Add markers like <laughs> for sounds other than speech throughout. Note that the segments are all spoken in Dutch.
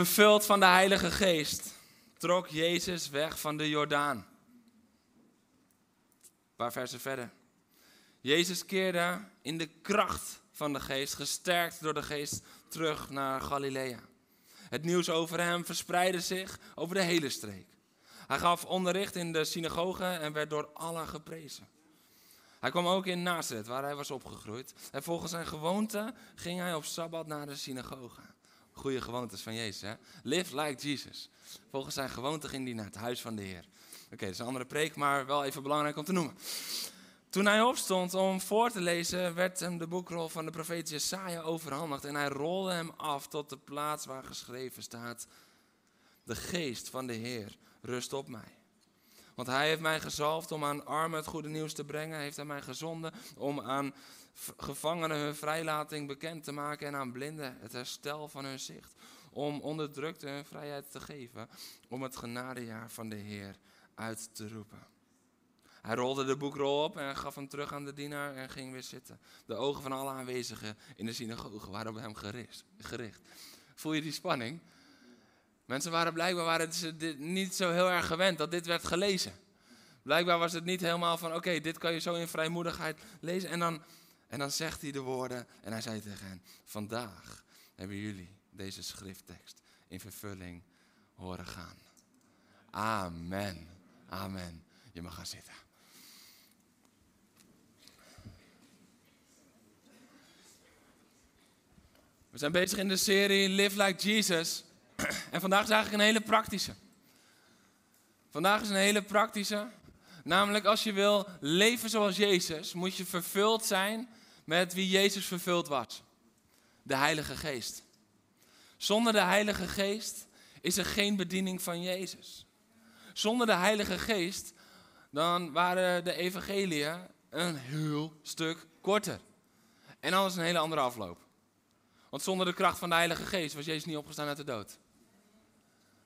Vervuld van de Heilige Geest trok Jezus weg van de Jordaan. Een paar versen verder. Jezus keerde in de kracht van de Geest, gesterkt door de Geest, terug naar Galilea. Het nieuws over hem verspreidde zich over de hele streek. Hij gaf onderricht in de synagoge en werd door allen geprezen. Hij kwam ook in Nazareth, waar hij was opgegroeid. En volgens zijn gewoonte ging hij op Sabbat naar de synagoge. Goede gewoontes van Jezus, hè? Live like Jesus. Volgens zijn gewoonte ging hij naar het huis van de Heer. Oké, dat is een andere preek, maar wel even belangrijk om te noemen. Toen hij opstond om voor te lezen, werd hem de boekrol van de profeet Jesaja overhandigd. En hij rolde hem af tot de plaats waar geschreven staat: De geest van de Heer rust op mij. Want hij heeft mij gezalfd om aan armen het goede nieuws te brengen. Heeft hij mij gezonden om aan gevangenen hun vrijlating bekend te maken. En aan blinden het herstel van hun zicht. Om onderdrukte hun vrijheid te geven. Om het genadejaar van de Heer uit te roepen. Hij rolde de boekrol op en gaf hem terug aan de dienaar en ging weer zitten. De ogen van alle aanwezigen in de synagoge waren op hem gericht. gericht. Voel je die spanning? Mensen waren blijkbaar waren ze dit niet zo heel erg gewend dat dit werd gelezen. Blijkbaar was het niet helemaal van, oké, dit kan je zo in vrijmoedigheid lezen. En dan, en dan zegt hij de woorden en hij zei tegen hen, vandaag hebben jullie deze schrifttekst in vervulling horen gaan. Amen. Amen. Je mag gaan zitten. We zijn bezig in de serie Live Like Jesus. <clears throat> En vandaag is eigenlijk een hele praktische. Vandaag is een hele praktische. Namelijk als je wil leven zoals Jezus, moet je vervuld zijn met wie Jezus vervuld was. De Heilige Geest. Zonder de Heilige Geest is er geen bediening van Jezus. Zonder de Heilige Geest, dan waren de evangeliën een heel stuk korter. En het een hele andere afloop. Want zonder de kracht van de Heilige Geest was Jezus niet opgestaan uit de dood.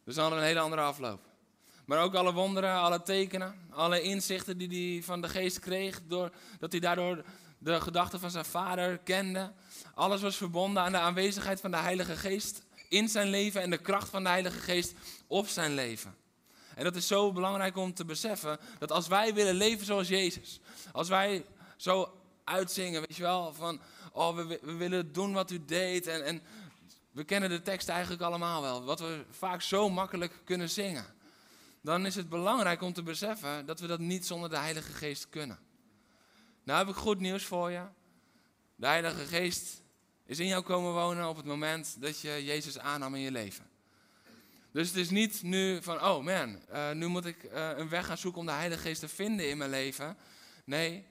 Dus dan hadden een hele andere afloop. Maar ook alle wonderen, alle tekenen, alle inzichten die hij van de Geest kreeg, doordat hij daardoor de gedachten van zijn vader kende. Alles was verbonden aan de aanwezigheid van de Heilige Geest in zijn leven en de kracht van de Heilige Geest op zijn leven. En dat is zo belangrijk om te beseffen dat als wij willen leven zoals Jezus, als wij zo uitzingen, weet je wel, van oh, we, we willen doen wat u deed en, en we kennen de tekst eigenlijk allemaal wel, wat we vaak zo makkelijk kunnen zingen. Dan is het belangrijk om te beseffen dat we dat niet zonder de Heilige Geest kunnen. Nou heb ik goed nieuws voor je. De Heilige Geest is in jou komen wonen op het moment dat je Jezus aannam in je leven. Dus het is niet nu van, oh man, uh, nu moet ik uh, een weg gaan zoeken om de Heilige Geest te vinden in mijn leven. Nee,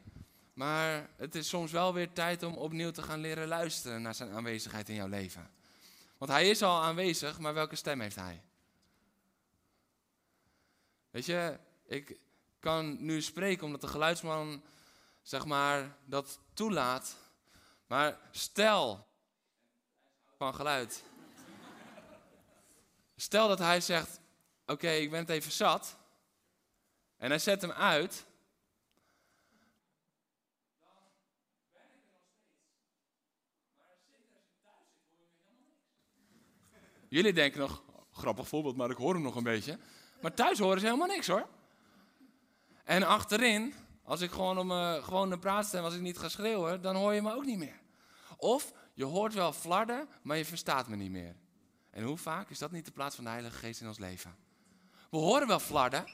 maar het is soms wel weer tijd om opnieuw te gaan leren luisteren naar zijn aanwezigheid in jouw leven. Want hij is al aanwezig, maar welke stem heeft hij? Weet je, ik kan nu spreken omdat de geluidsman, zeg maar, dat toelaat. Maar stel, van geluid. Stel dat hij zegt, oké, ik ben het even zat. En hij zet hem uit. Jullie denken nog, grappig voorbeeld, maar ik hoor hem nog een beetje. Maar thuis horen ze helemaal niks hoor. En achterin, als ik gewoon om uh, gewoon een praatstem, als ik niet ga schreeuwen, dan hoor je me ook niet meer. Of je hoort wel flarden, maar je verstaat me niet meer. En hoe vaak is dat niet de plaats van de Heilige Geest in ons leven? We horen wel flarden,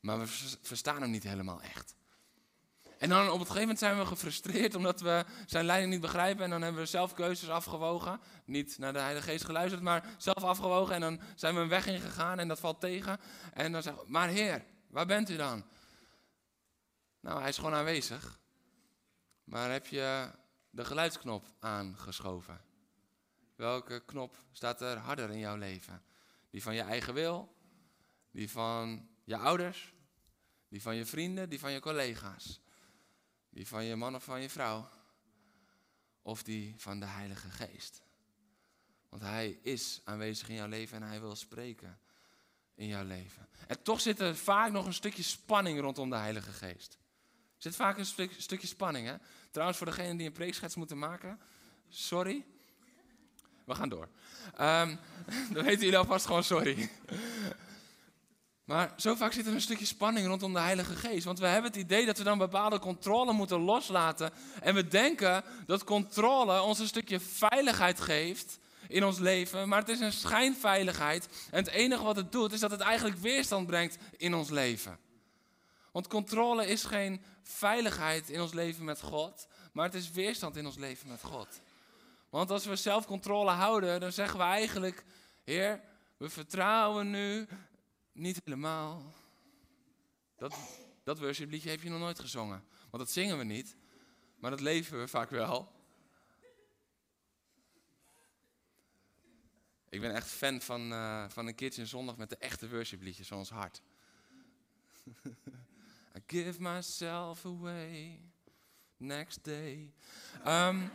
maar we verstaan hem niet helemaal echt. En dan op een gegeven moment zijn we gefrustreerd omdat we zijn leiding niet begrijpen. En dan hebben we zelf keuzes afgewogen. Niet naar de Heilige Geest geluisterd, maar zelf afgewogen. En dan zijn we een weg ingegaan en dat valt tegen. En dan zeggen we, maar Heer, Waar bent u dan? Nou, hij is gewoon aanwezig. Maar heb je de geluidsknop aangeschoven? Welke knop staat er harder in jouw leven? Die van je eigen wil? Die van je ouders? Die van je vrienden? Die van je collega's? Die van je man of van je vrouw? Of die van de Heilige Geest? Want Hij is aanwezig in jouw leven en Hij wil spreken in jouw leven. En toch zit er vaak nog een stukje spanning rondom de Heilige Geest. Er zit vaak een stuk, stukje spanning. Hè? Trouwens, voor degenen die een preekschets moeten maken, sorry. We gaan door. Um, <laughs> dan weten jullie alvast gewoon sorry. Maar zo vaak zit er een stukje spanning rondom de Heilige Geest. Want we hebben het idee dat we dan bepaalde controle moeten loslaten. En we denken dat controle ons een stukje veiligheid geeft in ons leven. Maar het is een schijnveiligheid. En het enige wat het doet, is dat het eigenlijk weerstand brengt in ons leven. Want controle is geen veiligheid in ons leven met God. Maar het is weerstand in ons leven met God. Want als we zelf controle houden, dan zeggen we eigenlijk: Heer, we vertrouwen nu niet helemaal. Dat, dat worshipliedje heb je nog nooit gezongen. Want dat zingen we niet, maar dat leven we vaak wel. Ik ben echt fan van, uh, van een keertje een zondag met de echte worshipliedjes van ons hart. <laughs> Give myself away next day. Um,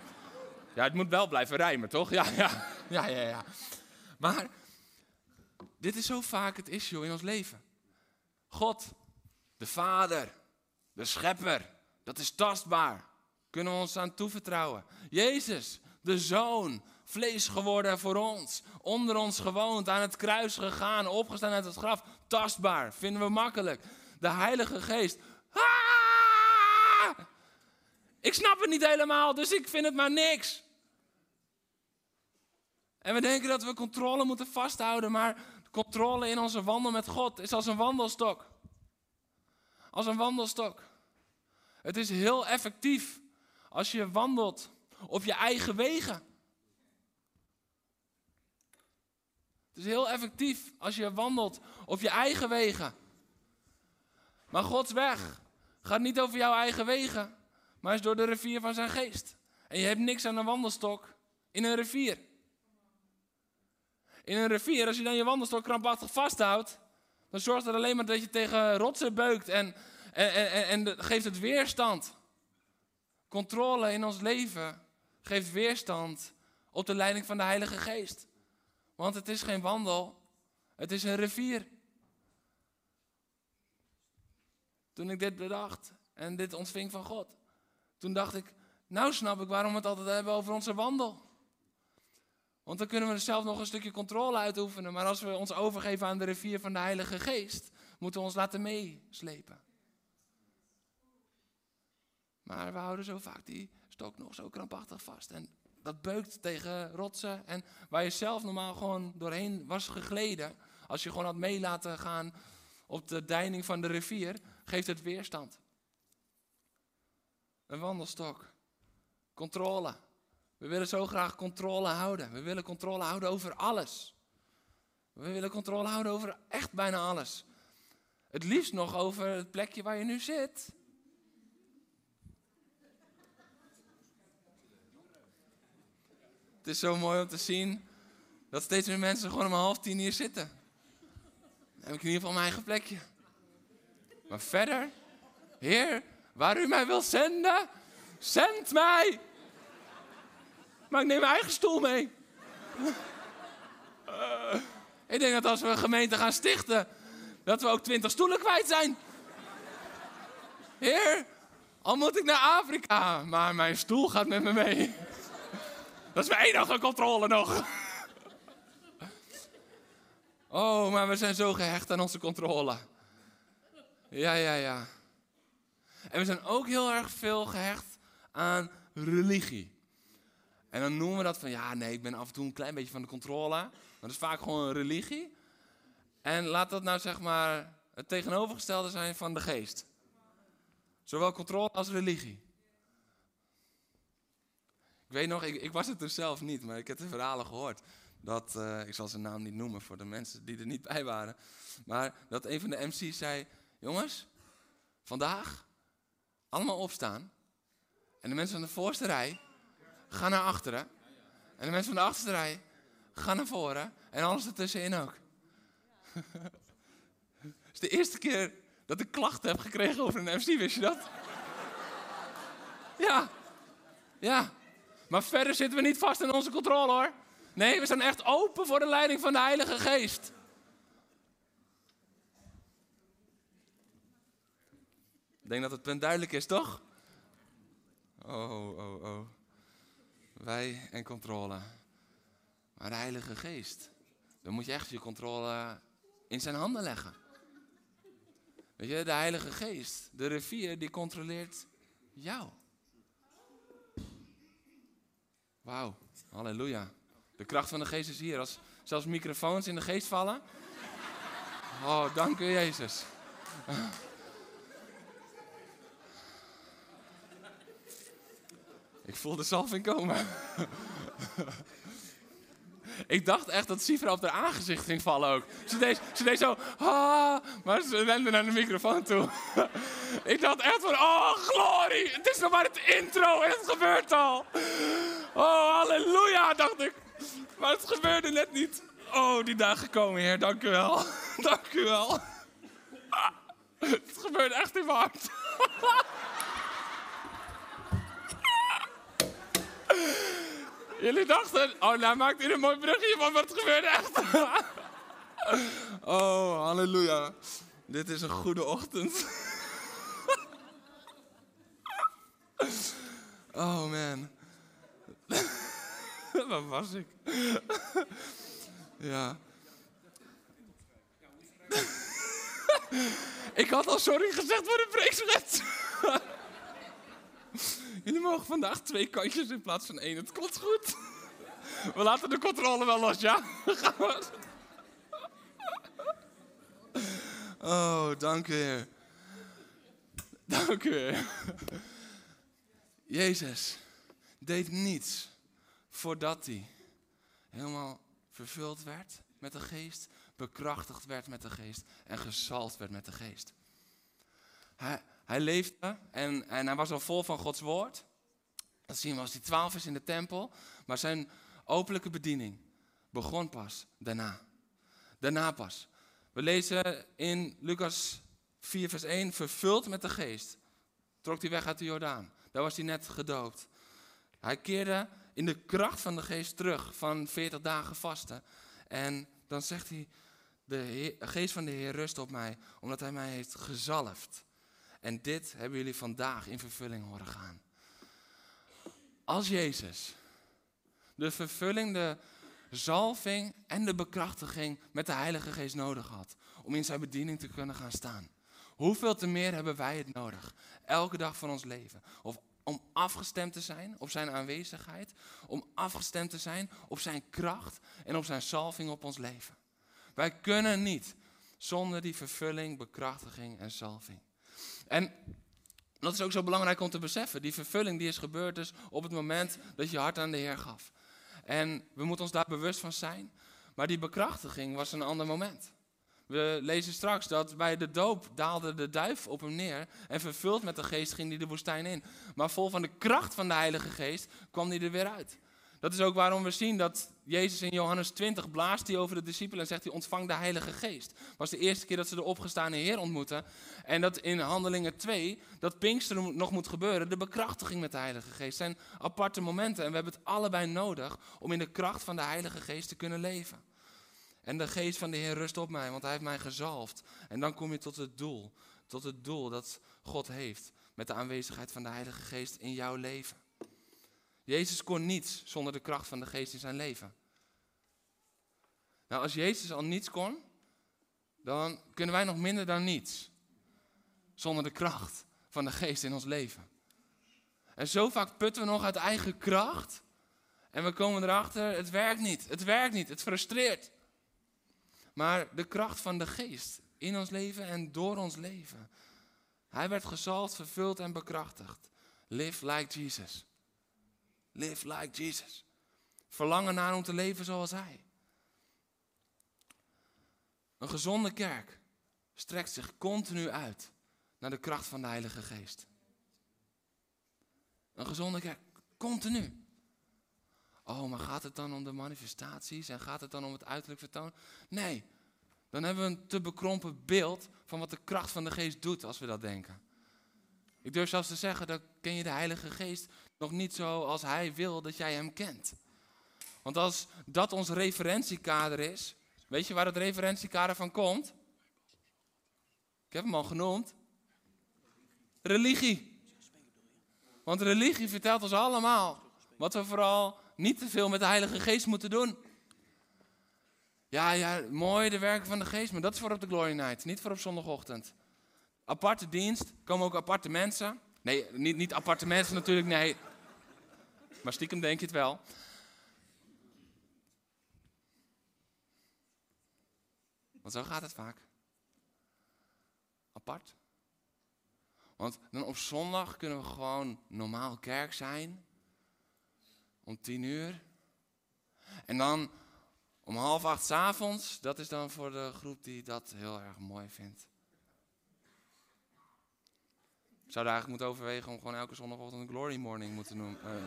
ja, het moet wel blijven rijmen, toch? Ja, ja, ja, ja. ja. Maar dit is zo vaak het issue in ons leven. God, de Vader, de Schepper, dat is tastbaar. Kunnen we ons aan toevertrouwen. Jezus, de Zoon, vlees geworden voor ons, onder ons gewoond, aan het kruis gegaan, opgestaan uit het graf, tastbaar, vinden we makkelijk. De Heilige Geest, ah! ik snap het niet helemaal, dus ik vind het maar niks. En we denken dat we controle moeten vasthouden, maar controle in onze wandel met God is als een wandelstok. Als een wandelstok. Het is heel effectief als je wandelt op je eigen wegen. Het is heel effectief als je wandelt op je eigen wegen. Maar Gods weg gaat niet over jouw eigen wegen, maar is door de rivier van zijn geest. En je hebt niks aan een wandelstok in een rivier in een rivier, als je dan je wandelstok krampachtig vasthoudt, dan zorgt het alleen maar dat je tegen rotsen beukt en, en, en, en geeft het weerstand. Controle in ons leven geeft weerstand op de leiding van de Heilige Geest. Want het is geen wandel, het is een rivier. Toen ik dit bedacht en dit ontving van God, toen dacht ik, nou snap ik waarom we het altijd hebben over onze wandel. Want dan kunnen we er zelf nog een stukje controle uitoefenen. Maar als we ons overgeven aan de rivier van de Heilige Geest, moeten we ons laten meeslepen. Maar we houden zo vaak die stok nog zo krampachtig vast. En dat beukt tegen rotsen. En waar je zelf normaal gewoon doorheen was gegleden, als je gewoon had mee laten gaan op de deining van de rivier, geeft het weerstand. Een wandelstok. Controle. We willen zo graag controle houden. We willen controle houden over alles. We willen controle houden over echt bijna alles. Het liefst nog over het plekje waar je nu zit. Het is zo mooi om te zien dat steeds meer mensen gewoon om half tien hier zitten. Heb ik in ieder geval mijn eigen plekje. Maar verder, Heer, waar u mij wil zenden, zend mij. Maar ik neem mijn eigen stoel mee. ik denk dat als we een gemeente gaan stichten, dat we ook twintig stoelen kwijt zijn. Heer, al moet ik naar Afrika, maar mijn stoel gaat met me mee. Dat is mijn enige controle nog. Oh, maar we zijn zo gehecht aan onze controle. Ja, ja, ja. En we zijn ook heel erg veel gehecht aan religie. En dan noemen we dat van, ja nee, ik ben af en toe een klein beetje van de controle. Dat is vaak gewoon een religie. En laat dat nou zeg maar het tegenovergestelde zijn van de geest. Zowel controle als religie. Ik weet nog, ik, ik was het er zelf niet, maar ik heb de verhalen gehoord. Dat, uh, ik zal zijn naam niet noemen voor de mensen die er niet bij waren. Maar dat een van de MC's zei, jongens, vandaag allemaal opstaan. En de mensen van de voorste rij gaan naar achteren. En de mensen van de achterste rij gaan naar voren. En alles ertussenin ook. Het <laughs> is de eerste keer dat ik klachten heb gekregen over een MC, wist je dat? Ja, ja. Maar verder zitten we niet vast in onze controle hoor. Nee, we zijn echt open voor de leiding van de Heilige Geest. Ik denk dat het punt duidelijk is, toch? Oh, oh, oh. Wij en controle. Maar de Heilige Geest, dan moet je echt je controle in zijn handen leggen. Weet je, de Heilige Geest, de rivier, die controleert jou. Wauw, halleluja. De kracht van de geest is hier. Als zelfs microfoons in de geest vallen. Oh, dank u Jezus. Ik voel de zalving komen. Ik dacht echt dat Sifra op haar aangezicht ging vallen ook. Ze deed, ze deed zo, ah, maar ze rende naar de microfoon toe. Ik dacht echt van, oh glorie, het is nog maar het intro en het gebeurt al. Oh, halleluja, dacht ik. Maar het gebeurde net niet. Oh, die dagen komen, Heer, dank u wel. <laughs> Dank u wel. Het gebeurt echt in mijn hart. <laughs> Jullie dachten, oh, nou maakt hier een mooi brugje van, maar het gebeurde echt. <laughs> Oh, halleluja. Dit is een goede ochtend. Oh man. <laughs> Waar was ik? Ja. <laughs> Ik had al sorry gezegd voor de preekschrift. <laughs> Jullie mogen vandaag twee kantjes in plaats van één. Het klopt goed. We laten de controle wel los, ja? Gaan we. Oh, dank u. Dank u. Jezus deed niets voordat hij helemaal vervuld werd met de geest, bekrachtigd werd met de geest en gezalfd werd met de geest. Hij, hij leefde en, en hij was al vol van Gods woord. Dat zien we als hij twaalf is in de tempel. Maar zijn openlijke bediening begon pas daarna. Daarna pas. We lezen in Lucas 4, vers 1, vervuld met de geest, trok hij weg uit de Jordaan. Daar was hij net gedoopt. Hij keerde in de kracht van de geest terug van 40 dagen vasten. En dan zegt hij, de geest van de Heer rust op mij, omdat hij mij heeft gezalfd. En dit hebben jullie vandaag in vervulling horen gaan. Als Jezus de vervulling, de zalving en de bekrachtiging met de Heilige Geest nodig had om in zijn bediening te kunnen gaan staan. Hoeveel te meer hebben wij het nodig, elke dag van ons leven? Of om afgestemd te zijn op zijn aanwezigheid, om afgestemd te zijn op zijn kracht en op zijn salving op ons leven. Wij kunnen niet zonder die vervulling, bekrachtiging en salving. En dat is ook zo belangrijk om te beseffen. Die vervulling die is gebeurd dus op het moment dat je hart aan de Heer gaf. En we moeten ons daar bewust van zijn. Maar die bekrachtiging was een ander moment. We lezen straks dat bij de doop daalde de duif op hem neer. En vervuld met de geest ging hij de woestijn in. Maar vol van de kracht van de Heilige Geest kwam hij er weer uit. Dat is ook waarom we zien dat Jezus in Johannes 20 blaast hij over de discipelen en zegt hij ontvang de Heilige Geest. Het was de eerste keer dat ze de opgestane Heer ontmoeten. En dat in Handelingen 2, dat Pinksteren nog moet gebeuren, de bekrachtiging met de Heilige Geest. zijn aparte momenten en we hebben het allebei nodig om in de kracht van de Heilige Geest te kunnen leven. En de geest van de Heer rust op mij, want hij heeft mij gezalfd. En dan kom je tot het doel, tot het doel dat God heeft met de aanwezigheid van de Heilige Geest in jouw leven. Jezus kon niets zonder de kracht van de geest in zijn leven. Nou, als Jezus al niets kon, dan kunnen wij nog minder dan niets. Zonder de kracht van de geest in ons leven. En zo vaak putten we nog uit eigen kracht. En we komen erachter, het werkt niet, het werkt niet, het frustreert. Maar de kracht van de geest in ons leven en door ons leven. Hij werd gezalfd, vervuld en bekrachtigd. Live like Jesus. Live like Jesus. Verlangen naar om te leven zoals Hij. Een gezonde kerk strekt zich continu uit naar de kracht van de Heilige Geest. Een gezonde kerk, continu. Oh, maar gaat het dan om de manifestaties en gaat het dan om het uiterlijk vertoon? Nee, dan hebben we een te bekrompen beeld van wat de kracht van de geest doet als we dat denken. Ik durf zelfs te zeggen, dat ken je de Heilige Geest nog niet zo als Hij wil dat jij Hem kent. Want als dat ons referentiekader is, weet je waar het referentiekader van komt? Ik heb hem al genoemd. Religie. Want religie vertelt ons allemaal wat we vooral niet te veel met de Heilige Geest moeten doen. Ja, ja, mooi de werken van de Geest, maar dat is voor op de Glory Night, niet voor op zondagochtend. Aparte dienst, komen ook aparte mensen. Nee, niet, niet aparte mensen natuurlijk, nee. Maar stiekem denk je het wel. Want zo gaat het vaak. Apart. Want dan op zondag kunnen we gewoon normaal kerk zijn. Om tien uur. En dan om half acht s avonds. Dat is dan voor de groep die dat heel erg mooi vindt. Zouden eigenlijk moeten overwegen om gewoon elke zondagochtend een glory morning moeten noemen. Uh,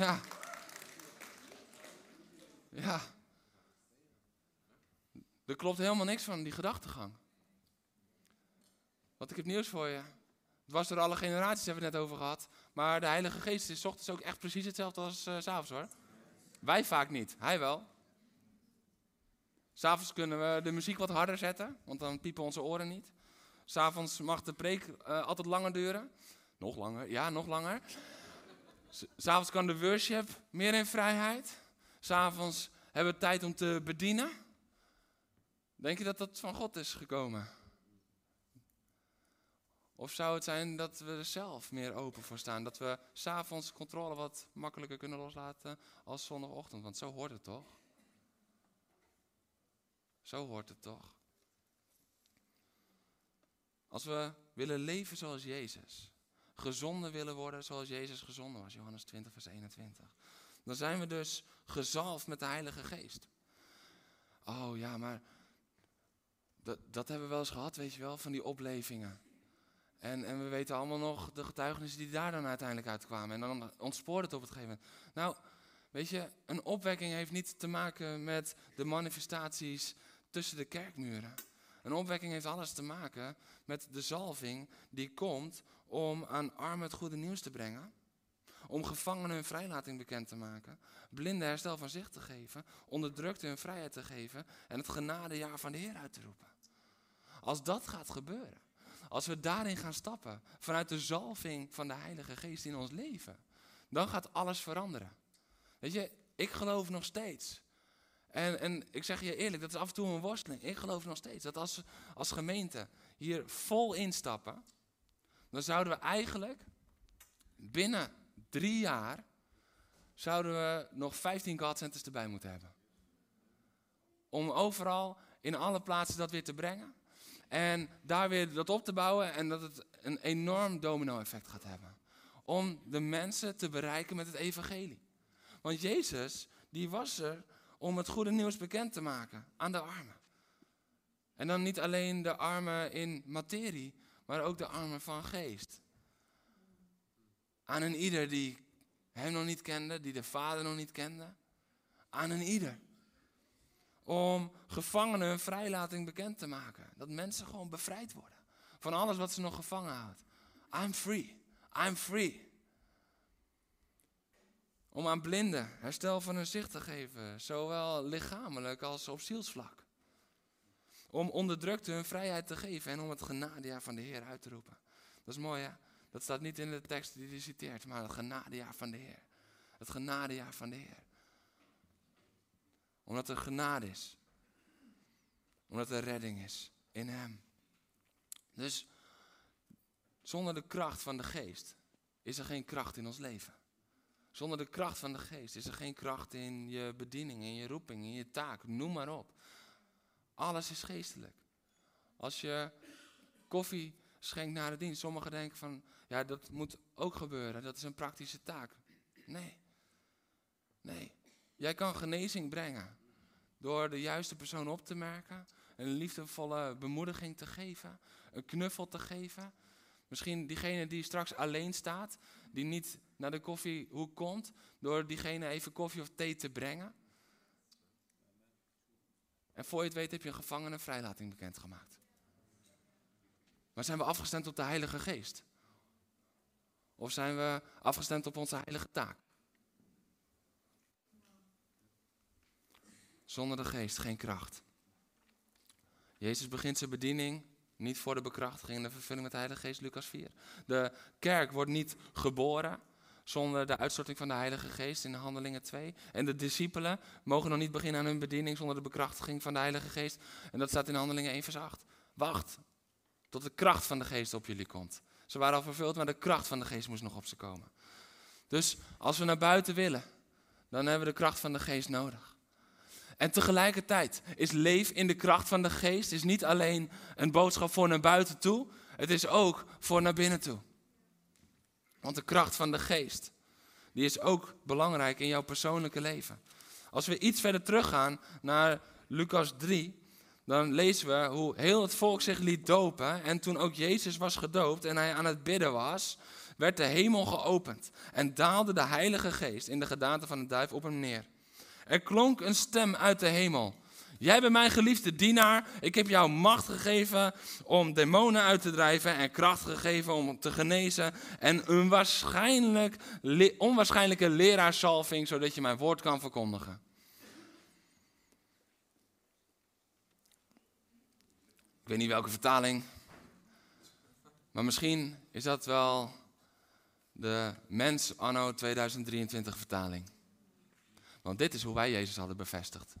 ja. Ja. Er klopt helemaal niks van die gedachtegang. Want ik heb nieuws voor je. Het was door alle generaties, hebben we het net over gehad. Maar de Heilige Geest is ochtends ook echt precies hetzelfde als uh, s'avonds hoor. Wij vaak niet, hij wel. S'avonds kunnen we de muziek wat harder zetten, want dan piepen onze oren niet. S'avonds mag de preek uh, altijd langer duren. Nog langer, ja, nog langer. S'avonds kan de worship meer in vrijheid. S'avonds hebben we tijd om te bedienen. Denk je dat dat van God is gekomen? Of zou het zijn dat we er zelf meer open voor staan? Dat we s'avonds controle wat makkelijker kunnen loslaten als zondagochtend? Want zo hoort het toch? Zo hoort het toch? Als we willen leven zoals Jezus, gezonden willen worden zoals Jezus gezonden was, Johannes 20, vers 21, dan zijn we dus gezalfd met de Heilige Geest. Oh ja, maar dat, dat hebben we wel eens gehad, weet je wel, van die oplevingen. En, en we weten allemaal nog de getuigenissen die daar dan uiteindelijk uitkwamen. En dan ontspoort het op het gegeven moment. Nou, weet je, een opwekking heeft niet te maken met de manifestaties tussen de kerkmuren. Een opwekking heeft alles te maken met de zalving die komt om aan armen het goede nieuws te brengen. Om gevangenen hun vrijlating bekend te maken. Blinden herstel van zicht te geven. Onderdrukte hun vrijheid te geven. En het genadejaar van de Heer uit te roepen. Als dat gaat gebeuren. Als we daarin gaan stappen. Vanuit de zalving van de Heilige Geest in ons leven. Dan gaat alles veranderen. Weet je, ik geloof nog steeds en, en ik zeg je eerlijk, dat is af en toe een worsteling. Ik geloof nog steeds dat als, als gemeente hier vol instappen, dan zouden we eigenlijk binnen drie jaar, zouden we nog 15 God erbij moeten hebben. Om overal, in alle plaatsen dat weer te brengen. En daar weer dat op te bouwen en dat het een enorm domino-effect gaat hebben. Om de mensen te bereiken met het evangelie. Want Jezus, die was er om het goede nieuws bekend te maken aan de armen. En dan niet alleen de armen in materie, maar ook de armen van geest. Aan een ieder die hem nog niet kende, die de Vader nog niet kende. Aan een ieder. Om gevangenen hun vrijlating bekend te maken. Dat mensen gewoon bevrijd worden van alles wat ze nog gevangen houdt. I'm free. I'm free. Om aan blinden herstel van hun zicht te geven, zowel lichamelijk als op zielsvlak. Om onderdrukte hun vrijheid te geven en om het genadejaar van de Heer uit te roepen. Dat is mooi hè? Dat staat niet in de tekst die je citeert, maar het genadejaar van de Heer. Het genadejaar van de Heer. Omdat er genade is. Omdat er redding is in Hem. Dus zonder de kracht van de geest is er geen kracht in ons leven. Zonder de kracht van de geest is er geen kracht in je bediening, in je roeping, in je taak, noem maar op. Alles is geestelijk. Als je koffie schenkt na de dienst, sommigen denken van, ja dat moet ook gebeuren, dat is een praktische taak. Nee, nee. Jij kan genezing brengen door de juiste persoon op te merken een liefdevolle bemoediging te geven, een knuffel te geven. Misschien diegene die straks alleen staat, die niet naar de koffiehoek komt, door diegene even koffie of thee te brengen. En voor je het weet heb je een gevangene vrijlating bekendgemaakt. Maar zijn we afgestemd op de Heilige Geest? Of zijn we afgestemd op onze heilige taak? Zonder de geest geen kracht. Jezus begint zijn bediening niet voor de bekrachtiging en de vervulling met de Heilige Geest, Lucas 4. De kerk wordt niet geboren zonder de uitstorting van de Heilige Geest in Handelingen 2. En de discipelen mogen nog niet beginnen aan hun bediening zonder de bekrachtiging van de Heilige Geest. En dat staat in Handelingen 1 vers 8. Wacht tot de kracht van de Geest op jullie komt. Ze waren al vervuld, maar de kracht van de Geest moest nog op ze komen. Dus als we naar buiten willen, dan hebben we de kracht van de Geest nodig. En tegelijkertijd is leef in de kracht van de Geest is niet alleen een boodschap voor naar buiten toe, het is ook voor naar binnen toe. Want de kracht van de Geest, die is ook belangrijk in jouw persoonlijke leven. Als we iets verder teruggaan naar Lucas 3, dan lezen we hoe heel het volk zich liet dopen. En toen ook Jezus was gedoopt en hij aan het bidden was, werd de hemel geopend. En daalde de Heilige Geest in de gedaante van een duif op hem neer. Er klonk een stem uit de hemel. Jij bent mijn geliefde dienaar. Ik heb jou macht gegeven om demonen uit te drijven en kracht gegeven om te genezen. En een waarschijnlijk, onwaarschijnlijke leraarsalving, zodat je mijn woord kan verkondigen. Ik weet niet welke vertaling, maar misschien is dat wel de mens anno 2023 vertaling. Want dit is hoe wij Jezus hadden bevestigd.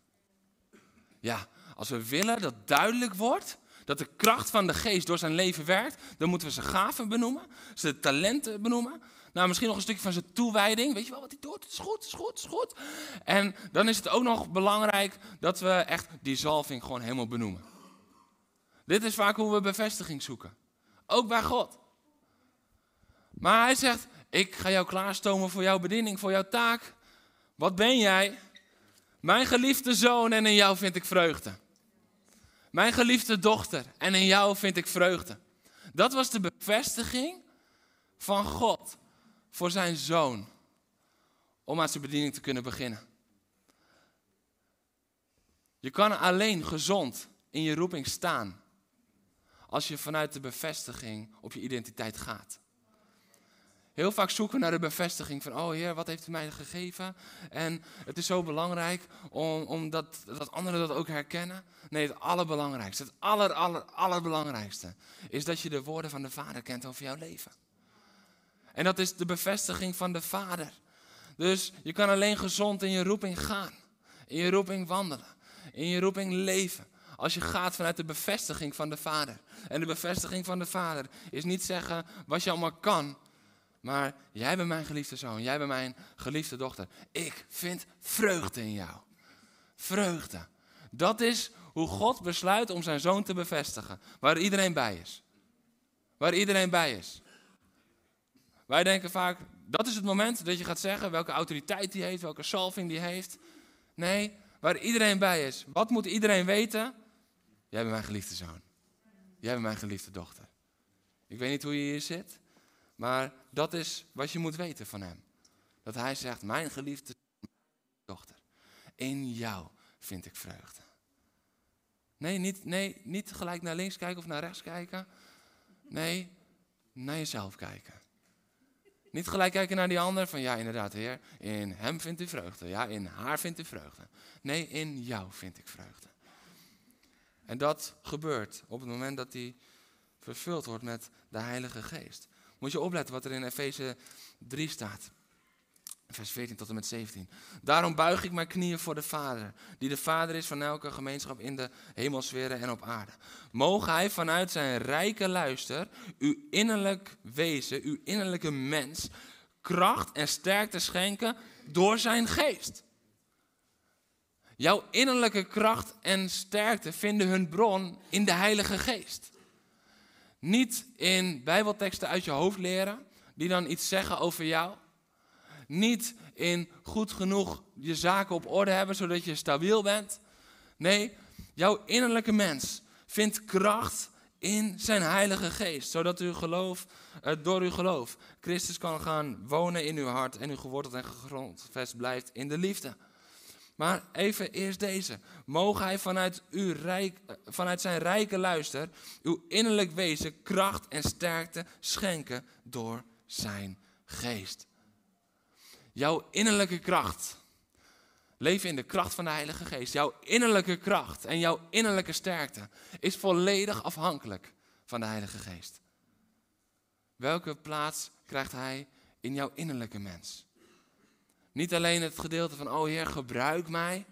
Ja, als we willen dat duidelijk wordt, dat de kracht van de geest door zijn leven werkt, dan moeten we zijn gaven benoemen, zijn talenten benoemen. Nou, misschien nog een stukje van zijn toewijding. Weet je wel wat hij doet? Het is goed, het is goed, het is goed. En dan is het ook nog belangrijk dat we echt die zalving gewoon helemaal benoemen. Dit is vaak hoe we bevestiging zoeken. Ook bij God. Maar hij zegt, ik ga jou klaarstomen voor jouw bediening, voor jouw taak. Wat ben jij? Mijn geliefde zoon en in jou vind ik vreugde. Mijn geliefde dochter en in jou vind ik vreugde. Dat was de bevestiging van God voor zijn zoon om aan zijn bediening te kunnen beginnen. Je kan alleen gezond in je roeping staan als je vanuit de bevestiging op je identiteit gaat. Heel vaak zoeken naar de bevestiging van, oh Heer, wat heeft u mij gegeven? En het is zo belangrijk om, om dat anderen dat ook herkennen. Nee, het allerbelangrijkste, het aller, aller, allerbelangrijkste is dat je de woorden van de Vader kent over jouw leven. En dat is de bevestiging van de Vader. Dus je kan alleen gezond in je roeping gaan, in je roeping wandelen, in je roeping leven. Als je gaat vanuit de bevestiging van de Vader. En de bevestiging van de Vader is niet zeggen wat je allemaal kan, maar jij bent mijn geliefde zoon, jij bent mijn geliefde dochter. Ik vind vreugde in jou. Vreugde. Dat is hoe God besluit om zijn zoon te bevestigen. Waar iedereen bij is. Waar iedereen bij is. Wij denken vaak, dat is het moment dat je gaat zeggen welke autoriteit die heeft, welke salving die heeft. Nee, waar iedereen bij is. Wat moet iedereen weten? Jij bent mijn geliefde zoon. Jij bent mijn geliefde dochter. Ik weet niet hoe je hier zit. Maar dat is wat je moet weten van hem. Dat hij zegt, mijn geliefde dochter, in jou vind ik vreugde. Nee niet, nee, niet gelijk naar links kijken of naar rechts kijken. Nee, naar jezelf kijken. Niet gelijk kijken naar die ander van ja, inderdaad, Heer, in hem vindt u vreugde. Ja, in haar vindt u vreugde. Nee, in jou vind ik vreugde. En dat gebeurt op het moment dat hij vervuld wordt met de Heilige Geest. Moet je opletten wat er in Efeze 3 staat. Vers 14 tot en met 17. Daarom buig ik mijn knieën voor de Vader, die de Vader is van elke gemeenschap in de hemelsferen en op aarde. Mogen Hij vanuit zijn rijke luister uw innerlijk wezen, uw innerlijke mens, kracht en sterkte schenken door zijn geest. Jouw innerlijke kracht en sterkte vinden hun bron in de Heilige Geest. Niet in Bijbelteksten uit je hoofd leren, die dan iets zeggen over jou. Niet in goed genoeg je zaken op orde hebben, zodat je stabiel bent. Nee, Jouw innerlijke mens vindt kracht in zijn Heilige Geest, zodat uw geloof, uh, door uw geloof Christus kan gaan wonen in uw hart en u geworteld en gegrondvest blijft in de liefde. Maar even eerst deze. Mogen hij vanuit, uw rijk, eh, vanuit zijn rijke luister uw innerlijk wezen kracht en sterkte schenken door zijn geest. Jouw innerlijke kracht. Leven in de kracht van de Heilige Geest. Jouw innerlijke kracht en jouw innerlijke sterkte is volledig afhankelijk van de Heilige Geest. Welke plaats krijgt Hij in jouw innerlijke mens? Niet alleen het gedeelte van, oh Heer, gebruik mij.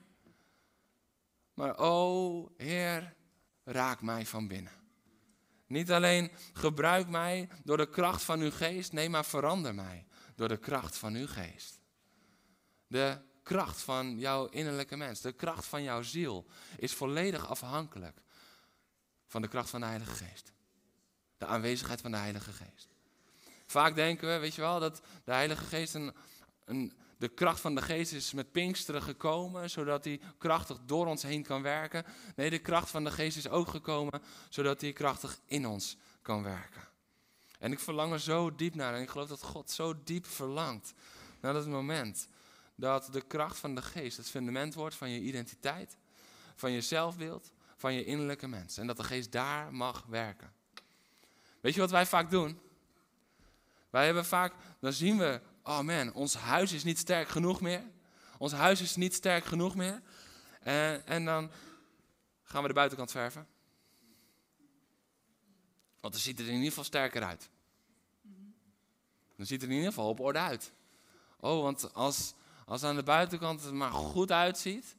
Maar, oh Heer, raak mij van binnen. Niet alleen gebruik mij door de kracht van uw geest, nee, maar verander mij door de kracht van uw geest. De kracht van jouw innerlijke mens, de kracht van jouw ziel, is volledig afhankelijk van de kracht van de Heilige Geest. De aanwezigheid van de Heilige Geest. Vaak denken we, weet je wel, dat de Heilige Geest een, een de kracht van de geest is met Pinksteren gekomen, zodat hij krachtig door ons heen kan werken. Nee, de kracht van de geest is ook gekomen, zodat hij krachtig in ons kan werken. En ik verlang er zo diep naar en ik geloof dat God zo diep verlangt naar dat moment dat de kracht van de geest het fundament wordt van je identiteit, van je zelfbeeld, van je innerlijke mens. En dat de geest daar mag werken. Weet je wat wij vaak doen? Wij hebben vaak, dan zien we oh man, ons huis is niet sterk genoeg meer. Ons huis is niet sterk genoeg meer. En, en dan gaan we de buitenkant verven. Want dan ziet het er in ieder geval sterker uit. Dan ziet het er in ieder geval op orde uit. Oh, want als, als aan de buitenkant het maar goed uitziet,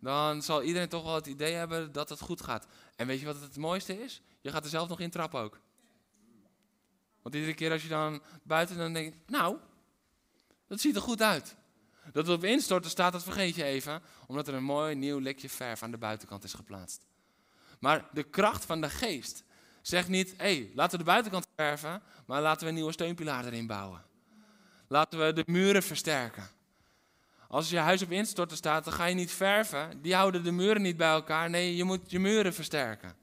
dan zal iedereen toch wel het idee hebben dat het goed gaat. En weet je wat het mooiste is? Je gaat er zelf nog in trappen ook. Want iedere keer als je dan buiten dan denkt, nou, dat ziet er goed uit. Dat het op instorten staat, dat vergeet je even, omdat er een mooi nieuw lekje verf aan de buitenkant is geplaatst. Maar de kracht van de geest zegt niet, hé, hey, laten we de buitenkant verven, maar laten we een nieuwe steunpilaar erin bouwen. Laten we de muren versterken. Als je huis op instorten staat, dan ga je niet verven. Die houden de muren niet bij elkaar. Nee, je moet je muren versterken.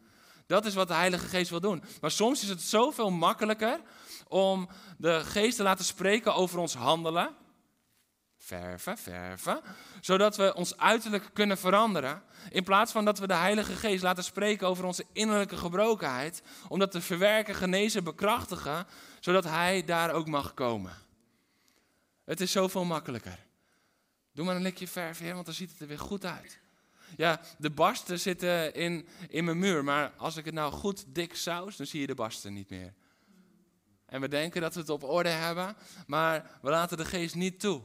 Dat is wat de Heilige Geest wil doen. Maar soms is het zoveel makkelijker om de geest te laten spreken over ons handelen. Verven, verven. Zodat we ons uiterlijk kunnen veranderen. In plaats van dat we de Heilige Geest laten spreken over onze innerlijke gebrokenheid. Om dat te verwerken, genezen, bekrachtigen. Zodat Hij daar ook mag komen. Het is zoveel makkelijker. Doe maar een likje verf, want dan ziet het er weer goed uit. Ja, de barsten zitten in, in mijn muur, maar als ik het nou goed dik saus, dan zie je de barsten niet meer. En we denken dat we het op orde hebben, maar we laten de geest niet toe.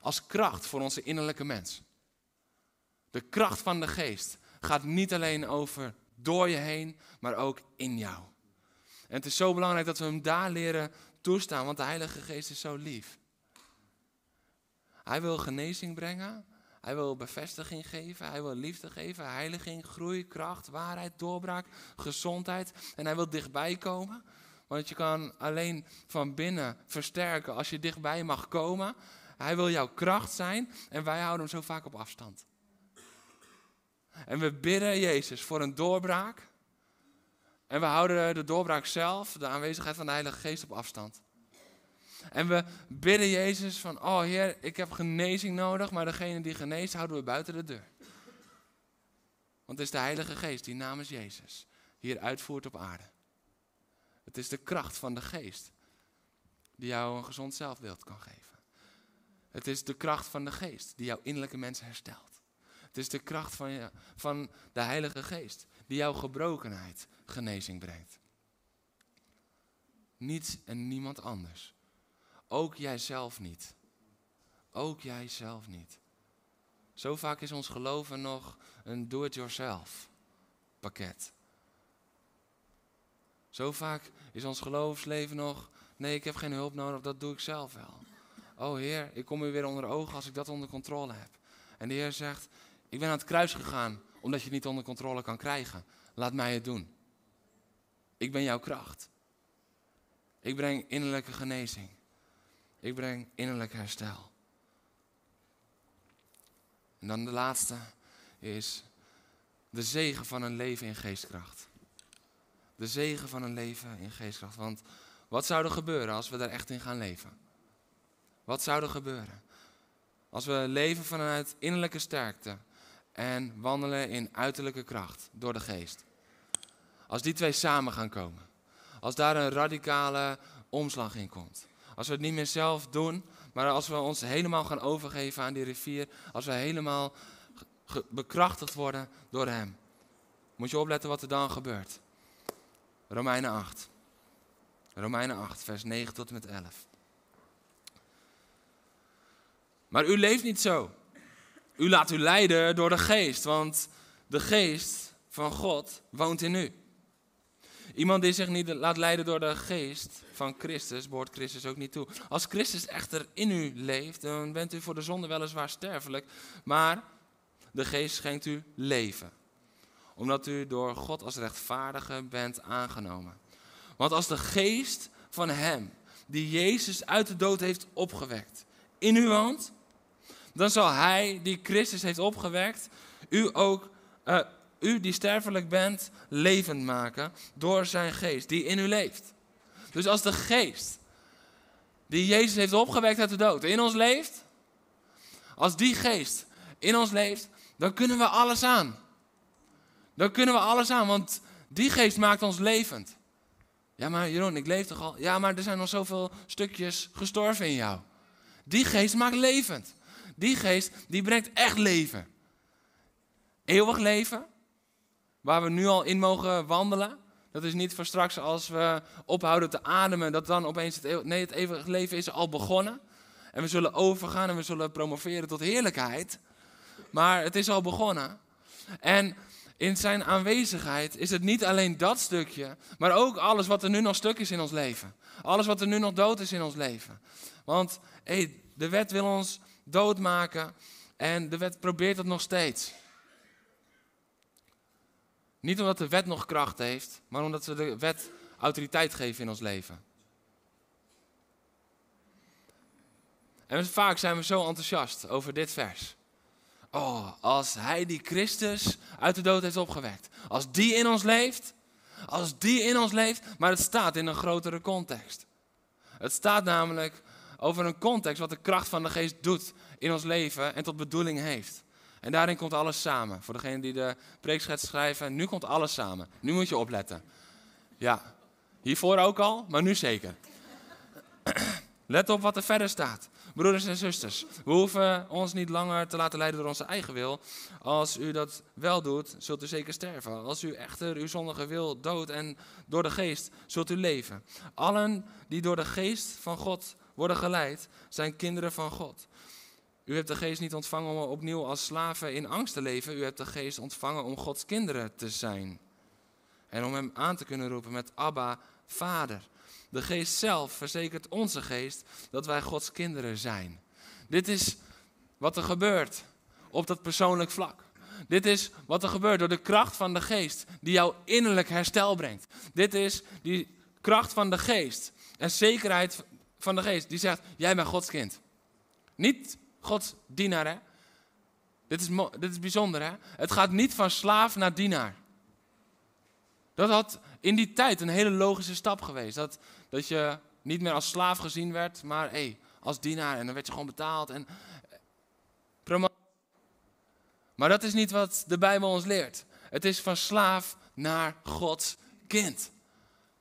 Als kracht voor onze innerlijke mens. De kracht van de geest gaat niet alleen over door je heen, maar ook in jou. En het is zo belangrijk dat we hem daar leren toestaan, want de Heilige Geest is zo lief. Hij wil genezing brengen, hij wil bevestiging geven, hij wil liefde geven, heiliging, groei, kracht, waarheid, doorbraak, gezondheid. En hij wil dichtbij komen. Want je kan alleen van binnen versterken als je dichtbij mag komen. Hij wil jouw kracht zijn en wij houden hem zo vaak op afstand. En we bidden Jezus voor een doorbraak. En we houden de doorbraak zelf, de aanwezigheid van de Heilige Geest op afstand. En we bidden Jezus van, oh Heer, ik heb genezing nodig, maar degene die geneest houden we buiten de deur. Want het is de Heilige Geest die namens Jezus hier uitvoert op aarde. Het is de kracht van de geest die jou een gezond zelfbeeld kan geven. Het is de kracht van de geest die jouw innerlijke mens herstelt. Het is de kracht van, van de Heilige Geest die jouw gebrokenheid genezing brengt. Niets en niemand anders. Ook jijzelf niet. Ook jijzelf niet. Zo vaak is ons geloven nog een do-it-yourself pakket. Zo vaak is ons geloofsleven nog, nee, ik heb geen hulp nodig, dat doe ik zelf wel. Oh Heer, ik kom u weer onder ogen als ik dat onder controle heb. En de Heer zegt, ik ben aan het kruis gegaan omdat je het niet onder controle kan krijgen. Laat mij het doen. Ik ben jouw kracht. Ik breng innerlijke genezing. Ik breng innerlijk herstel. En dan de laatste is de zegen van een leven in geestkracht. De zegen van een leven in geestkracht. Want wat zou er gebeuren als we daar echt in gaan leven? Wat zou er gebeuren? Als we leven vanuit innerlijke sterkte en wandelen in uiterlijke kracht door de geest. Als die twee samen gaan komen. Als daar een radicale omslag in komt. Als we het niet meer zelf doen, maar als we ons helemaal gaan overgeven aan die rivier. Als we helemaal bekrachtigd worden door Hem. Moet je opletten wat er dan gebeurt. Romeinen 8. Romeinen 8, vers 9 tot en met 11. Maar u leeft niet zo. U laat u leiden door de geest, want de geest van God woont in u. Iemand die zich niet laat leiden door de geest van Christus, behoort Christus ook niet toe. Als Christus echter in u leeft, dan bent u voor de zonde weliswaar sterfelijk, maar de geest schenkt u leven. Omdat u door God als rechtvaardige bent aangenomen. Want als de geest van hem, die Jezus uit de dood heeft opgewekt, in u woont, dan zal hij die Christus heeft opgewekt, u ook, uh, u die sterfelijk bent, levend maken door zijn geest die in u leeft. Dus als de geest die Jezus heeft opgewekt uit de dood in ons leeft, als die geest in ons leeft, dan kunnen we alles aan. Dan kunnen we alles aan, want die geest maakt ons levend. Ja, maar Jeroen, ik leef toch al? Ja, maar er zijn nog zoveel stukjes gestorven in jou. Die geest maakt levend. Die geest, die brengt echt leven. Eeuwig leven, waar we nu al in mogen wandelen. Dat is niet voor straks als we ophouden te ademen, dat dan opeens het eeuwig, nee, het eeuwig leven is al begonnen. En we zullen overgaan en we zullen promoveren tot heerlijkheid. Maar het is al begonnen. En in zijn aanwezigheid is het niet alleen dat stukje, maar ook alles wat er nu nog stuk is in ons leven. Alles wat er nu nog dood is in ons leven. Want hey, de wet wil ons doodmaken en de wet probeert het nog steeds. Niet omdat de wet nog kracht heeft, maar omdat we de wet autoriteit geven in ons leven. En vaak zijn we zo enthousiast over dit vers. Oh, als hij die Christus uit de dood heeft opgewekt. Als die in ons leeft. Als die in ons leeft. Maar het staat in een grotere context. Het staat namelijk over een context wat de kracht van de geest doet in ons leven en tot bedoeling heeft. En daarin komt alles samen. Voor degene die de preekschets schrijven, nu komt alles samen. Nu moet je opletten. Ja, hiervoor ook al, maar nu zeker. <clears throat> Let op wat er verder staat. Broeders en zusters, we hoeven ons niet langer te laten leiden door onze eigen wil. Als u dat wel doet, zult u zeker sterven. Als u echter uw zondige wil doodt en door de geest zult u leven. Allen die door de geest van God worden geleid, zijn kinderen van God. U hebt de geest niet ontvangen om opnieuw als slaven in angst te leven. U hebt de geest ontvangen om Gods kinderen te zijn. En om hem aan te kunnen roepen met Abba, Vader. De geest zelf verzekert onze geest dat wij Gods kinderen zijn. Dit is wat er gebeurt op dat persoonlijk vlak. Dit is wat er gebeurt door de kracht van de geest die jouw innerlijk herstel brengt. Dit is die kracht van de geest en zekerheid van de geest die zegt, jij bent Gods kind. Niet Gods dienaar? Dit is, dit is bijzonder, hè? Het gaat niet van slaaf naar dienaar. Dat had in die tijd een hele logische stap geweest. Dat, dat je niet meer als slaaf gezien werd, maar hey, als dienaar. En dan werd je gewoon betaald. En, maar dat is niet wat de Bijbel ons leert. Het is van slaaf naar Gods kind.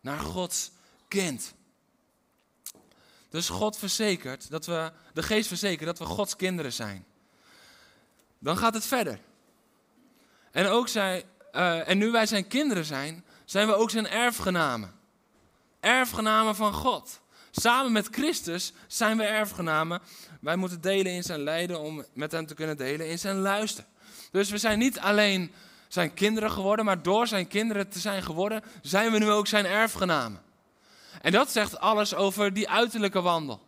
Naar Gods kind. Dus God verzekert dat we, de geest verzekert dat we Gods kinderen zijn. Dan gaat het verder. En, ook zij, uh, en nu wij zijn kinderen zijn, zijn we ook zijn erfgenamen. Erfgenamen van God. Samen met Christus zijn we erfgenamen. Wij moeten delen in zijn lijden om met hem te kunnen delen in zijn luister. Dus we zijn niet alleen zijn kinderen geworden, maar door zijn kinderen te zijn geworden, zijn we nu ook zijn erfgenamen. En dat zegt alles over die uiterlijke wandel.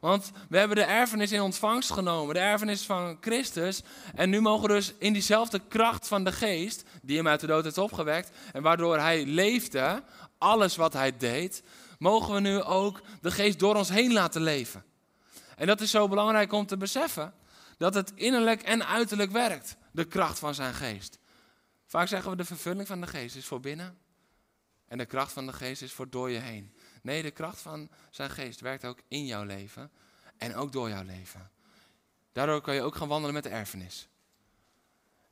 Want we hebben de erfenis in ontvangst genomen, de erfenis van Christus. En nu mogen we dus in diezelfde kracht van de geest, die hem uit de dood heeft opgewekt, en waardoor hij leefde, alles wat hij deed, mogen we nu ook de geest door ons heen laten leven. En dat is zo belangrijk om te beseffen, dat het innerlijk en uiterlijk werkt, de kracht van zijn geest. Vaak zeggen we de vervulling van de geest is voor binnen. En de kracht van de geest is voor door je heen. Nee, de kracht van zijn geest werkt ook in jouw leven. En ook door jouw leven. Daardoor kan je ook gaan wandelen met de erfenis.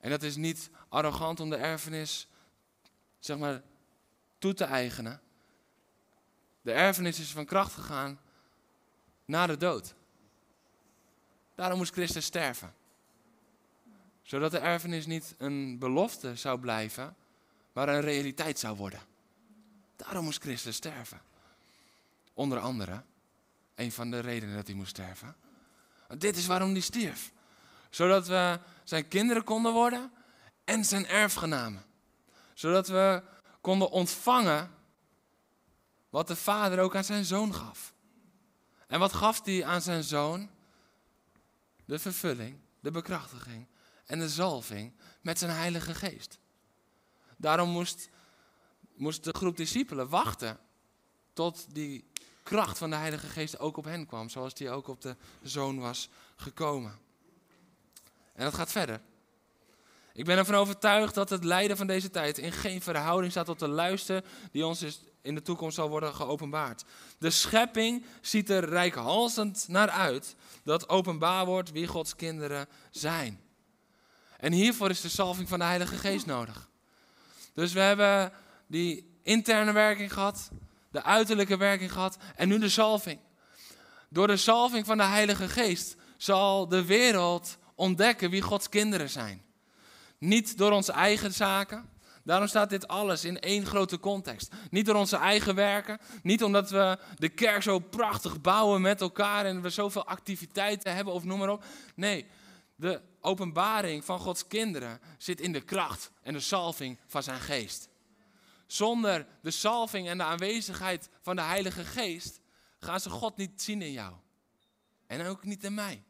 En dat is niet arrogant om de erfenis, zeg maar, toe te eigenen. De erfenis is van kracht gegaan na de dood. Daarom moest Christus sterven. Zodat de erfenis niet een belofte zou blijven, maar een realiteit zou worden. Daarom moest Christus sterven. Onder andere, een van de redenen dat hij moest sterven. Dit is waarom hij stierf. Zodat we zijn kinderen konden worden en zijn erfgenamen. Zodat we konden ontvangen wat de vader ook aan zijn zoon gaf. En wat gaf hij aan zijn zoon? De vervulling, de bekrachtiging en de zalving met zijn heilige geest. Daarom moest, moest de groep discipelen wachten tot die kracht van de Heilige Geest ook op hen kwam, zoals die ook op de zoon was gekomen. En dat gaat verder. Ik ben ervan overtuigd dat het lijden van deze tijd in geen verhouding staat tot de luister die ons in de toekomst zal worden geopenbaard. De schepping ziet er rijkhalsend naar uit dat openbaar wordt wie Gods kinderen zijn. En hiervoor is de salving van de Heilige Geest nodig. Dus we hebben die interne werking gehad, de uiterlijke werking gehad en nu de salving. Door de salving van de Heilige Geest zal de wereld ontdekken wie Gods kinderen zijn. Niet door onze eigen zaken. Daarom staat dit alles in één grote context. Niet door onze eigen werken. Niet omdat we de kerk zo prachtig bouwen met elkaar en we zoveel activiteiten hebben of noem maar op. Nee, de openbaring van Gods kinderen zit in de kracht en de salving van zijn geest. Zonder de salving en de aanwezigheid van de Heilige Geest gaan ze God niet zien in jou. En ook niet in mij.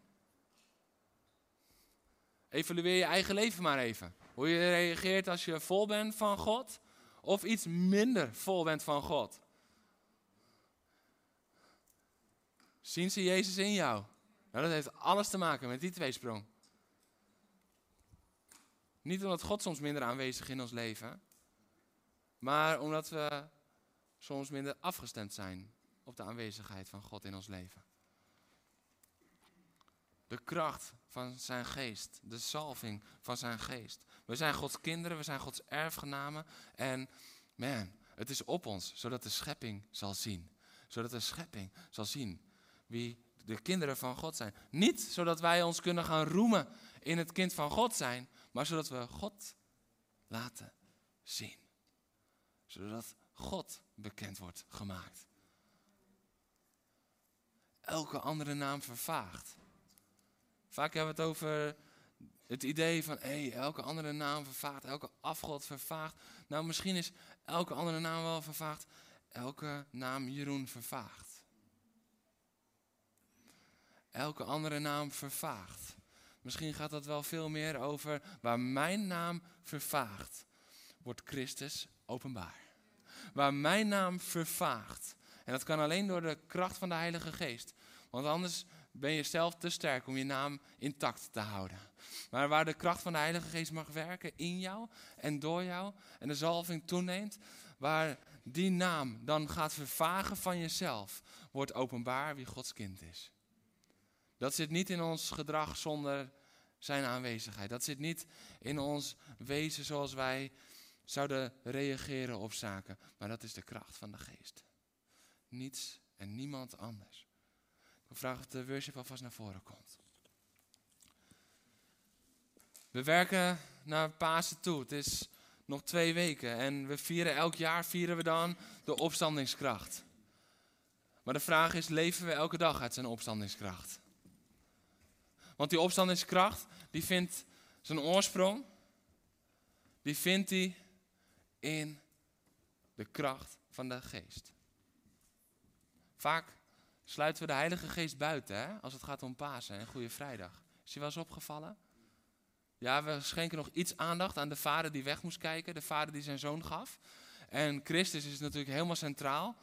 Evalueer je eigen leven maar even. Hoe je reageert als je vol bent van God of iets minder vol bent van God. Zien ze Jezus in jou? Nou, dat heeft alles te maken met die tweesprong. Niet omdat God soms minder aanwezig is in ons leven, maar omdat we soms minder afgestemd zijn op de aanwezigheid van God in ons leven. De kracht van zijn geest, de salving van zijn geest. We zijn Gods kinderen, we zijn Gods erfgenamen en man, het is op ons, zodat de schepping zal zien. Zodat de schepping zal zien wie de kinderen van God zijn. Niet zodat wij ons kunnen gaan roemen in het kind van God zijn, maar zodat we God laten zien. Zodat God bekend wordt gemaakt. Elke andere naam vervaagt. Vaak hebben we het over het idee van, hé, hey, elke andere naam vervaagt, elke afgod vervaagt. Nou, misschien is elke andere naam wel vervaagd, elke naam Jeroen vervaagt. Elke andere naam vervaagt. Misschien gaat dat wel veel meer over waar mijn naam vervaagt, wordt Christus openbaar. Waar mijn naam vervaagt. En dat kan alleen door de kracht van de Heilige Geest. Want anders ben je zelf te sterk om je naam intact te houden. Maar waar de kracht van de Heilige Geest mag werken in jou en door jou en de zalving toeneemt, waar die naam dan gaat vervagen van jezelf, wordt openbaar wie Gods kind is. Dat zit niet in ons gedrag zonder zijn aanwezigheid. Dat zit niet in ons wezen zoals wij zouden reageren op zaken. Maar dat is de kracht van de geest. Niets en niemand anders. Ik vraag of de worship alvast naar voren komt. We werken naar Pasen toe. Het is nog twee weken. En we vieren elk jaar vieren we dan de opstandingskracht. Maar de vraag is, leven we elke dag uit zijn opstandingskracht? Want die opstandingskracht, die vindt zijn oorsprong, die vindt hij in de kracht van de geest. Vaak sluiten we de Heilige Geest buiten hè, als het gaat om Pasen en Goede Vrijdag. Is je wel eens opgevallen? Ja, we schenken nog iets aandacht aan de vader die weg moest kijken, de vader die zijn zoon gaf. En Christus is natuurlijk helemaal centraal.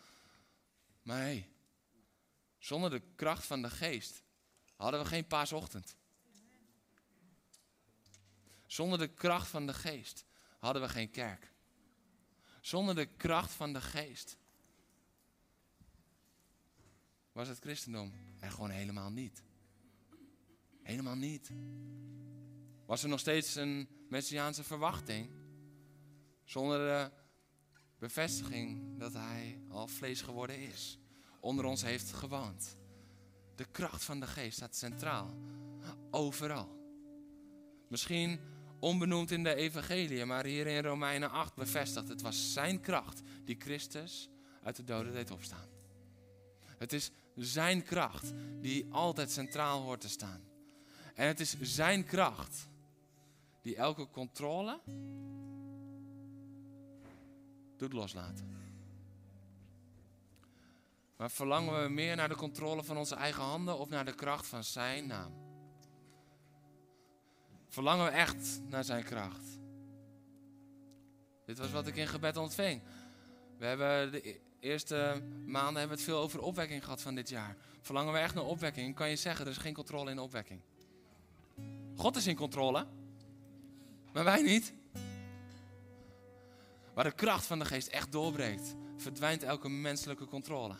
Maar hey, zonder de kracht van de geest hadden we geen paasochtend. Zonder de kracht van de geest hadden we geen kerk. Zonder de kracht van de geest was het christendom er gewoon helemaal niet. Helemaal niet. Was er nog steeds een messiaanse verwachting zonder de bevestiging dat hij al vlees geworden is, onder ons heeft gewoond. De kracht van de geest staat centraal, overal. Misschien onbenoemd in de evangelie, maar hier in Romeinen 8 bevestigd. Het was zijn kracht die Christus uit de doden deed opstaan. Het is zijn kracht die altijd centraal hoort te staan. En het is zijn kracht die elke controle doet loslaten. Maar verlangen we meer naar de controle van onze eigen handen of naar de kracht van zijn naam? Verlangen we echt naar zijn kracht? Dit was wat ik in gebed ontving. We hebben de e- eerste maanden hebben we het veel over opwekking gehad van dit jaar. Verlangen we echt naar opwekking? Kan je zeggen, er is geen controle in opwekking. God is in controle, maar wij niet. Waar de kracht van de geest echt doorbreekt, verdwijnt elke menselijke controle.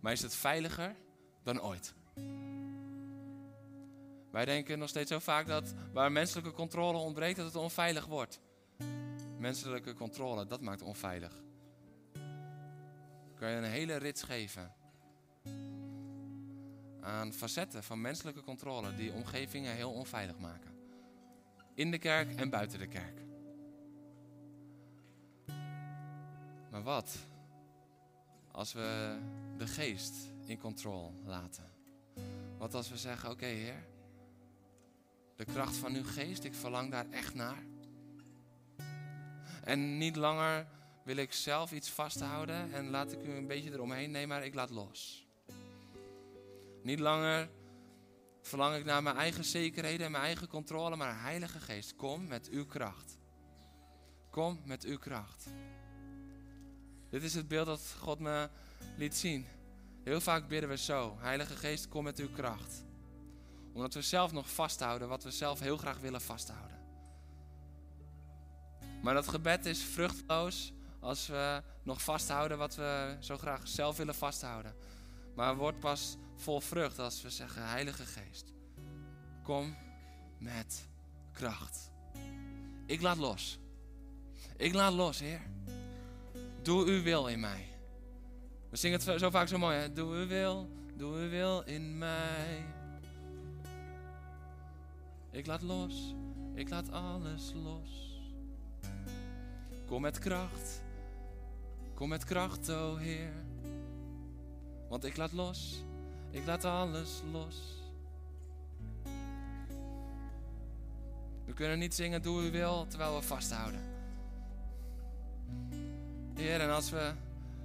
Maar is het veiliger dan ooit? Wij denken nog steeds zo vaak dat waar menselijke controle ontbreekt, dat het onveilig wordt. Menselijke controle, dat maakt onveilig. Kan je een hele rits geven aan facetten van menselijke controle die omgevingen heel onveilig maken. In de kerk en buiten de kerk. Maar wat als we de geest in controle laten? Wat als we zeggen, oké Heer, de kracht van uw geest, ik verlang daar echt naar. En niet langer wil ik zelf iets vasthouden en laat ik u een beetje eromheen. Nee, maar ik laat los. Niet langer verlang ik naar mijn eigen zekerheden en mijn eigen controle, maar Heilige Geest, kom met uw kracht. Kom met uw kracht. Dit is het beeld dat God me liet zien. Heel vaak bidden we zo: Heilige Geest, kom met uw kracht. Omdat we zelf nog vasthouden wat we zelf heel graag willen vasthouden. Maar dat gebed is vruchtloos als we nog vasthouden wat we zo graag zelf willen vasthouden. Maar wordt pas vol vrucht als we zeggen: Heilige Geest, kom met kracht. Ik laat los. Ik laat los, Heer. Doe uw wil in mij. We zingen het zo vaak zo mooi, hè? Doe uw wil, doe uw wil in mij. Ik laat los, ik laat alles los. Kom met kracht, kom met kracht, o Heer. Want ik laat los, ik laat alles los. We kunnen niet zingen, doe uw wil, terwijl we vasthouden. Heer, en als we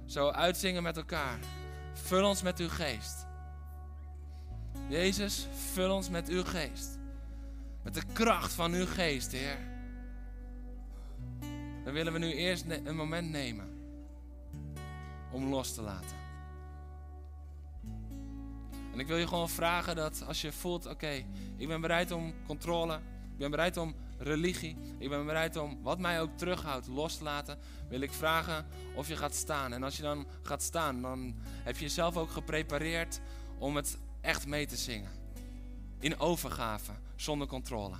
zo uitzingen met elkaar, vul ons met uw geest. Jezus, vul ons met uw geest. Met de kracht van uw geest, Heer. Dan willen we nu eerst een moment nemen om los te laten. En ik wil je gewoon vragen dat als je voelt, oké, ik ben bereid om controle, ik ben bereid om religie. Ik ben bereid om wat mij ook terughoudt los te laten. Wil ik vragen of je gaat staan. En als je dan gaat staan, dan heb je jezelf ook geprepareerd om het echt mee te zingen. In overgave, zonder controle.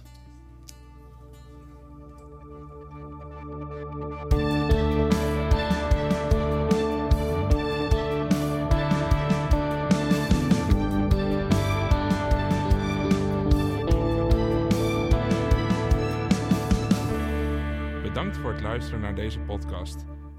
Bedankt voor het luisteren naar deze podcast.